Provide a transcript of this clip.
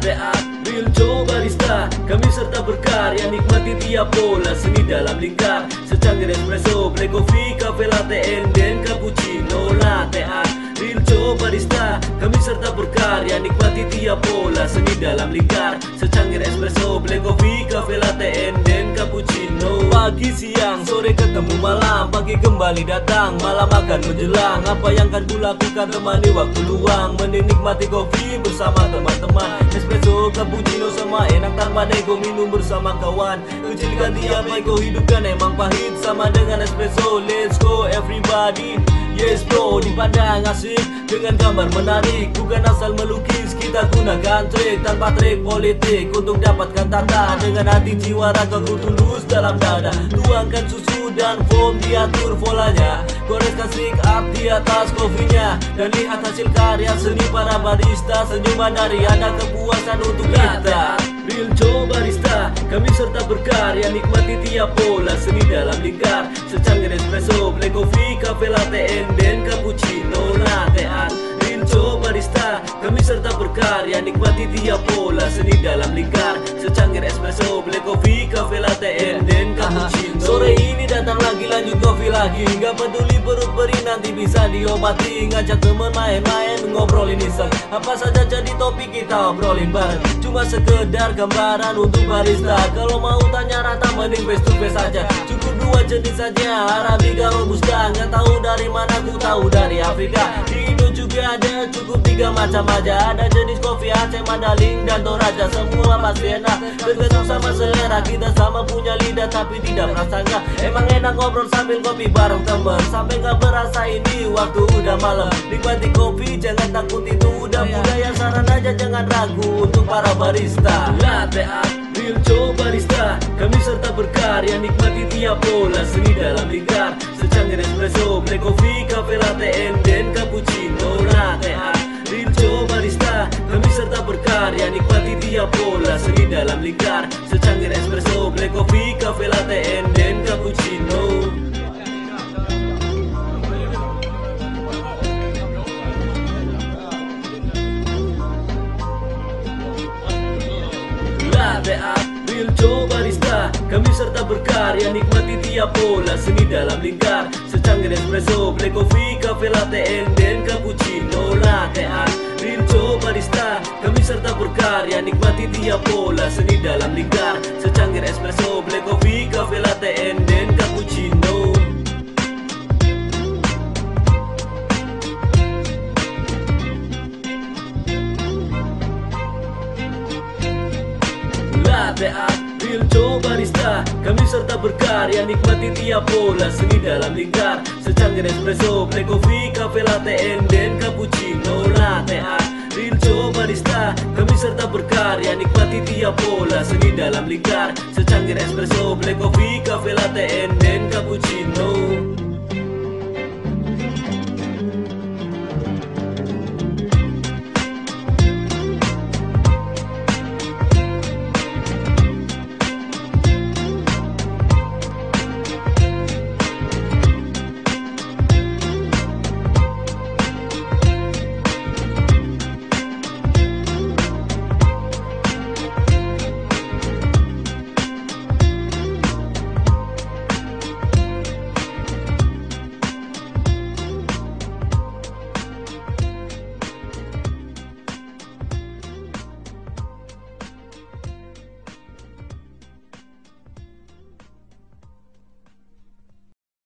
Real Joe barista. Kami serta berkarya nikmati tiap pola Seni dalam lingkar. Secangkir espresso, black coffee, cafe latte and then cappuccino Latte. Art, Joe barista. Kami serta berkarya nikmati tiap pola Seni dalam lingkar. Secangkir espresso, black coffee, cafe latte and then cappuccino. Pagi, siang, sore ketemu malam. Pagi kembali datang, malam akan menjelang. Apa yang akan kulakukan temani waktu luang. Menikmati kopi bersama Espresso, sama enak tanpa nego Minum bersama kawan. Kecilkan tiap ego hidupkan emang pahit. Sama dengan espresso Let's go everybody. Yes bro, dipandang asik dengan gambar menarik Bukan asal melukis, kita gunakan trik Tanpa trik politik untuk dapatkan tata. Dengan hati jiwa raga ku tulus dalam dada. Tuangkan susu dan foam diatur polanya Goreskan stick up di atas kopinya. Dan lihat hasil karya seni para barista. Senyuman dari anda kepuasan untuk kita. Real Joe Barista Kami serta berkarya. Nikmati tiap pola Seni dalam lingkar Secangkir espresso Black coffee Cafe latte And serta berkarya Nikmati tiap pola Seni dalam lingkar. Secangkir espresso Black coffee Cafe latte And then cappuccino. Sore ini datang lagi lanjut kopi lagi. Gak peduli perut beri nanti bisa diobati. Ngajak temen main-main ngobrolin iseng Apa saja jadi topik kita obrolin bareng Cuma sekedar gambaran untuk barista. Kalau mau tanya rata mending face to face aja. Cukup dua jenis saja Arabica Robusta. Nggak tahu dari mana ku tahu dari Afrika. Di ada cukup tiga macam aja. Ada jenis kopi Aceh, Mandaling, dan Toraja. Semua pasti enak. Tergantung sama selera Kita sama punya lidah tapi tidak merasa enggak Emang enak ngobrol sambil kopi bareng temen Sampai nggak berasa ini waktu udah malam. Nikmati kopi jangan takut itu udah budaya. Saran aja jangan ragu untuk para barista. Latte art, real Joe barista. Kami serta berkarya nikmati tiap pola Seni dalam lingkar Secangkir espresso, black coffee, cafe latte Lingkar Secangkir espresso, black coffee, cafe latte and then cappuccino Latte art, real Joe barista Kami serta berkarya nikmati tiap pola Seni dalam lingkar Secangkir espresso, black coffee, cafe latte and then cappuccino. Latte art, real Joe Kami serta berkarya nikmati tiap pola Seni dalam lingkar Secangkir espresso, black coffee, cafe latte and then cappuccino. Latte art, Joe barista. Kami serta berkarya nikmati tiap pola Seni dalam lingkar Secangkir espresso, black coffee, cafe latte and then cappuccino. Latte art, Joe barista Kami serta berkarya. Nikmati tiap pola Seni dalam lingkar Secangkir espresso, black coffee, cafe latte and then cappuccino